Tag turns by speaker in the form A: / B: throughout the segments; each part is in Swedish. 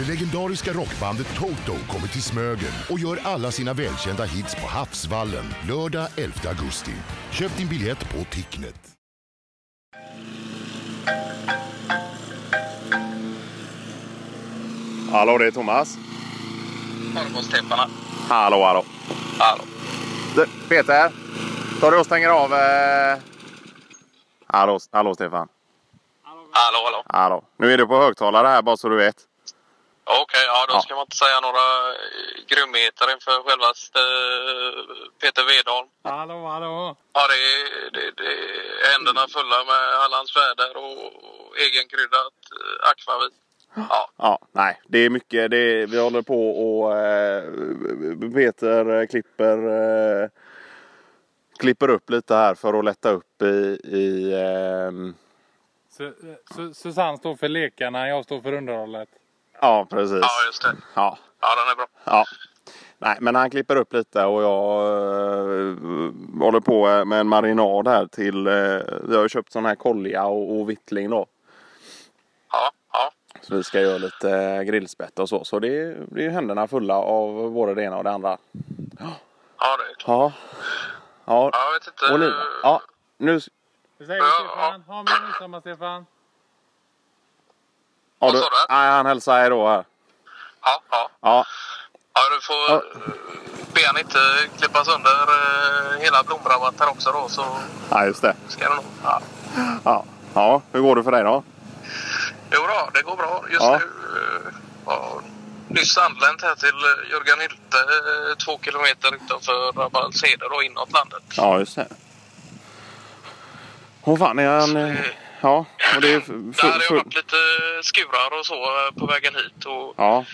A: Det legendariska rockbandet Toto kommer till Smögen och gör alla sina välkända hits på Havsvallen lördag 11 augusti. Köp din biljett på Ticknet.
B: Hallå, det är Thomas.
C: Morgon Stefan.
B: Hallå, hallå.
C: Hallå.
B: Du, Peter. Tar du och stänger av... Eh... Hallå, hallå Stefan.
C: Hallå, hallå.
B: Hallå. Nu är du på högtalare här bara så du vet.
C: Okej, ja då
B: Ja.
C: ska man inte säga några eh, grymheter inför självaste eh, Peter Wedholm.
D: Hallå, hallå.
C: Ja, det är, det, det är händerna fulla med Hallands väder och egenkryddat eh, akvavit. Ja,
B: Ja, nej. Det är mycket. Det är, vi håller på och eh, Peter eh, klipper, eh, klipper upp lite här för att lätta upp i... i
D: Su Susanne står för lekarna, jag står för underhållet.
B: Ja, precis.
C: ja just det.
B: Ja,
C: Ja, den är bra.
B: ja. Nej, men han klipper upp lite och jag eh, håller på med en marinad här till... Eh, vi har ju köpt sån här kolja och, och vittling då.
C: Ja, ja.
B: Så vi ska göra lite grillspett och så. Så det, är- det är händerna fulla av både det ena och det andra.
C: Ja, det är klart.
B: Ja. Ja.
C: Ja, jag vet inte.
B: Och nu, ja, nu
D: Hur säger
C: Ja,
D: du Stefan? Ha med midsommar Stefan.
C: Vad sa du?
B: Nej, han hälsar hej då här.
C: Ja, ja.
B: Ja,
C: Ja, du får
B: Ja.
C: eh, be han inte klippa sönder eh, hela blomrabatten också då så
B: ja just det.
C: ska det nog... Ja.
B: Ja. ja, hur går det för dig då?
C: Jo då, det går bra. Just
B: Ja.
C: nu eh, var nyss anlänt här till Jörgen Hylte två kilometer utanför Rabbalshede då inåt landet.
B: Ja, just det. Hon fan är han... Ja, och det är... f-
C: Där hade
B: f-
C: jag
B: f-
C: varit lite skurar och så eh, på vägen hit och
B: Ja,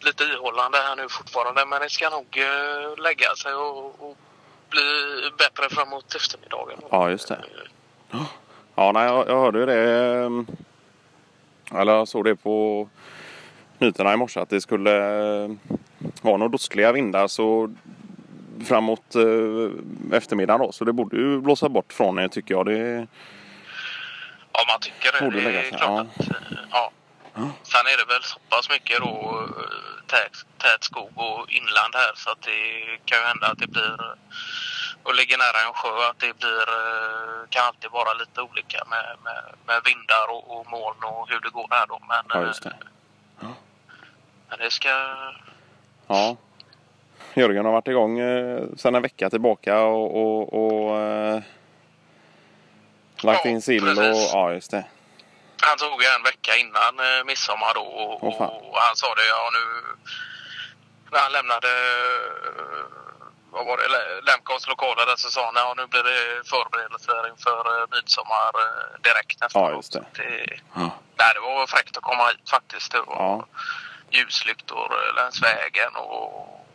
C: lite ihållande här nu fortfarande. Men det ska nog eh, lägga sig och, och bli bättre framåt eftermiddagen.
B: Ja, just det. ja nej, jag, jag hörde det. ehm, Eller jag såg det på nyheterna i morse att det skulle eh, vara några dostliga vindar så framåt eh, eftermiddagen då. Så det borde ju blåsa bort från er tycker jag. Det,
C: man tycker det.
B: Borde
C: det är klart
B: ja.
C: att, eh, ja. Sen är det väl så pass mycket då eh, tät, tät skog och inland här så att det kan ju hända att det blir och ligger nära en sjö att det blir eh, kan alltid vara lite olika med, med, med vindar och, och moln och hur det går här då. Men,
B: ja, just det.
C: eh, men det ska...
B: Ja. Jörgen har varit igång eh, sedan en vecka tillbaka och, och, och eh, lagt
C: Ja,
B: in sill och ja just det.
C: Han tog en vecka innan eh, midsommar då och,
B: fan.
C: och han sa det, ja nu när han lämnade eh, vad var det, Lemcons lokaler där så sa han ja nu blir det förberedelser inför eh, midsommar eh, direkt nästa
B: Ja, just det.
C: Det.
B: Ja.
C: Nej, det var fräckt att komma hit faktiskt. Det var
B: Ja.
C: ljuslyktor längs vägen och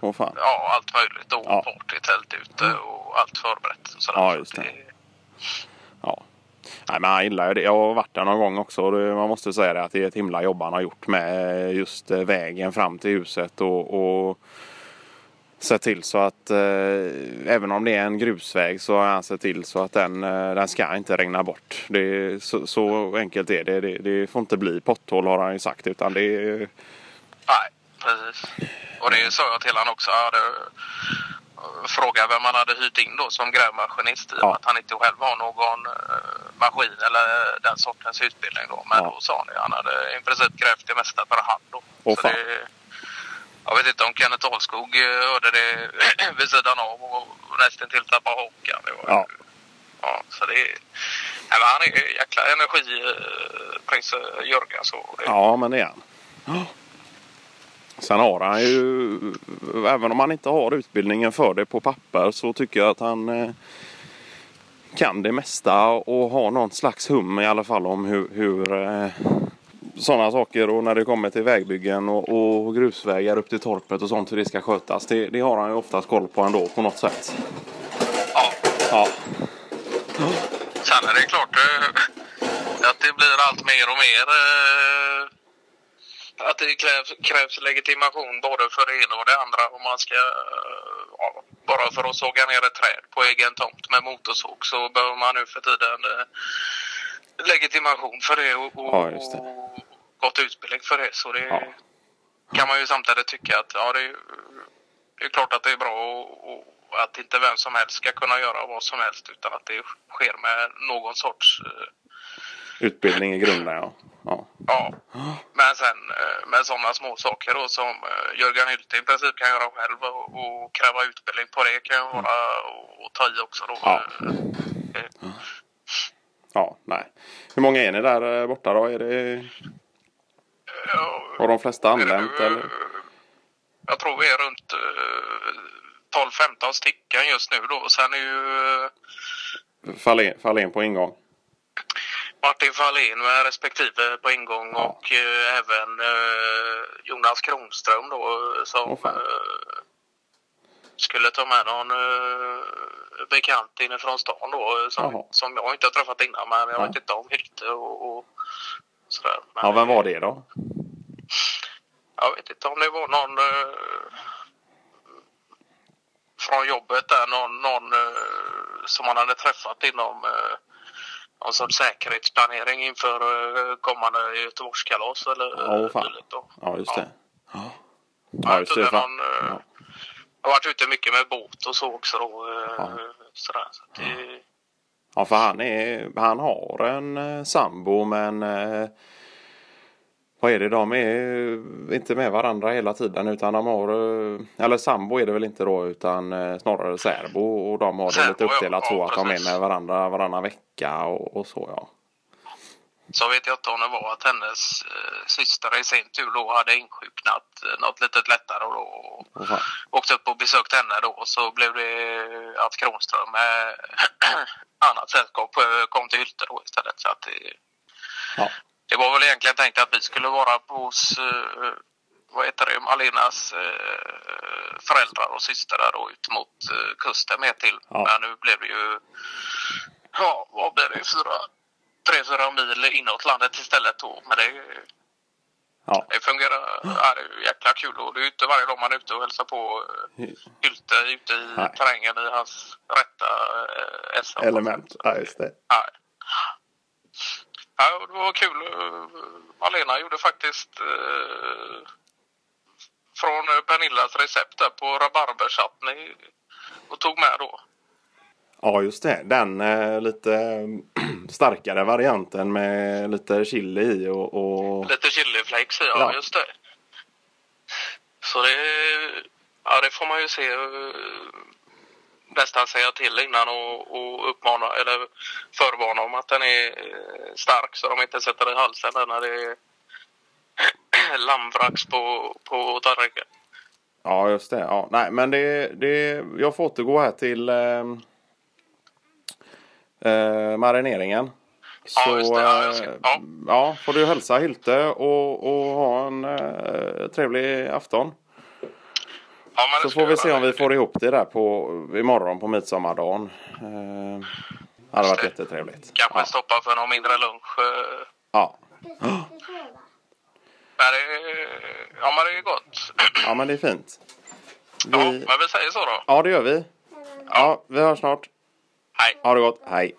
B: Åh fan.
C: ja, allt möjligt. Och
B: Ja.
C: partytält ute och allt förberett. Och sådär.
B: Ja,
C: Så
B: just det. Ja. Nej men han gillar ju det. Jag har varit där någon gång också. och Man måste säga det att det är ett himla jobb han har gjort med just eh, vägen fram till huset och, och sett till så att eh, även om det är en grusväg så har han sett till så att den, eh, den ska inte regna bort. Det är, så, så enkelt är det. det. Det får inte bli potthål har han ju sagt utan det är
C: Nej, precis. Och det sa jag till honom också. Ja, det, frågat vem man hade hyrt in då som grävmaskinist i och
B: Ja.
C: att han inte själv har någon eh, maskin eller den sortens utbildning då. Men
B: Ja.
C: då sa han att han hade i princip grävt det mesta för hand då.
B: Fan.
C: det, jag vet inte om Kenneth Ahlskog eh, hörde det vid sidan av och nästan till tappade hakan.
B: Ja.
C: ja. Så det är... Nej, han är ju jäkla energiprins eh, Jörgen så. Det,
B: Ja, men det är han. Sen har han ju, även om han inte har utbildningen för det på papper så tycker jag att han eh, kan det mesta och har någon slags hum i alla fall om hur, hur eh, sådana saker och när det kommer till vägbyggen och, och grusvägar upp till torpet och sånt hur det ska skötas. Det, det har han ju oftast koll på ändå på något sätt.
C: ja.
B: Ja,
C: Sen är det klart eh, att det blir allt mer och mer eh, att det krävs, krävs legitimation både för det ena och det andra om man ska eh, ja, bara för att såga ner ett träd på egen tomt med motorsåg så behöver man nu för tiden eh, legitimation för det. Och, och,
B: Ja, just det.
C: och gått utbildning för det. Så det
B: Ja.
C: kan man ju samtidigt tycka att ja, det, är, det är klart att det är bra och, och att inte vem som helst ska kunna göra vad som helst utan att det sker med någon sorts eh,
B: Utbildning i grunden ja. ja.
C: Ja, men sen eh, med sådana små saker då som eh, Jörgen Hylte i princip kan göra själv och, och kräva utbildning på det kan ju vara att ta i också då.
B: Ja.
C: Eh,
B: Ja, nej. Hur många är ni där borta då? Är det,
C: ja,
B: har de flesta anlänt eller?
C: Jag tror vi är runt eh, 12-15 stycken just nu då. Sen är ju eh,
B: Fahlén, Fahlén på ingång?
C: Martin Fahlin med respektive på ingång
B: Ja.
C: och eh, även eh, Jonas Kronström då eh, som
B: fan.
C: eh, skulle ta med någon eh, bekant inifrån stan då eh, som,
B: Jaha.
C: som jag inte har träffat innan men jag
B: Ja.
C: vet inte om Hylte och, och sådär. Men,
B: Ja, vem var det då?
C: Jag vet inte om det var någon från jobbet där, någon, någon som man hade träffat inom någon sorts säkerhetsplanering inför eh, kommande Göteborgskalas eller
B: Åh, fan.
C: då.
B: Ja, just det. Ja,
C: Ja,
B: just det.
C: det någon, eh,
B: Ja.
C: Jag har varit ute mycket med båt och så också då. eh,
B: Ja.
C: Sådär, så det,
B: Ja, för han, är, han har en sambo men vad är det? De är inte med varandra hela tiden utan de har, eh, eller sambo är det väl inte då utan eh, snarare särbo och de har det lite uppdelat
C: ja,
B: så att de är
C: precis.
B: med varandra varannan vecka och, och så ja.
C: Så vet jag inte om det var att hennes eh, syster i sin tur då hade insjuknat eh, något litet lättare och då
B: fan.
C: åkte upp och besökte henne då och så blev det att Kronström med annat sällskap eh, kom till Hylte då istället. Så att det,
B: Ja.
C: Det var väl egentligen tänkt att vi skulle vara på hos eh, vad heter det, Malinas eh, föräldrar och syster där då ut mot eh, kusten med till.
B: Ja.
C: Men nu blev det ju, ja vad blir det, fyra, tre, fyra mil inåt landet istället då. Men det,
B: Ja.
C: det fungerar, ja, det är jäkla kul och det är ju inte varje dag man är ute och hälsar på eh, Hylte ute i
B: Nej.
C: terrängen i hans rätta eh.
B: Element, ja just det.
C: Ja. Ja, det var kul. Malena gjorde faktiskt eh, från Pernillas recept där på rabarberchutney och tog med då.
B: Ja just det. Den eh, lite starkare varianten med lite chili i och, och
C: Lite chiliflakes i, ja,
B: Ja.
C: just det. Så det, ja, det får man ju se eh, nästan säga till innan och, och uppmana eller förvarna om att den är eh, stark så de inte sätter den i halsen när det är lammvrax på, på tallriken.
B: Ja, just det. Ja, nej, men det, det, jag får återgå här till eh, eh, marineringen.
C: Ja,
B: Så
C: just det. Ja, ska-
B: eh,
C: ja.
B: ja, får du hälsa Hylte och, och ha en eh, trevlig afton.
C: Ja,
B: Så får vi se om vi får ihop det där på, imorgon på midsommardagen. Eh, det hade varit jättetrevligt.
C: Kanske
B: Ja.
C: stoppa för någon mindre lunch. eh,
B: Ja.
C: Men det, ja, men det är gott.
B: ja, men det är fint.
C: Ja,
B: Vi,
C: men vi säger så då.
B: ja, det gör vi. Ja, vi hörs snart.
C: Hej.
B: Ha det gott. Hej.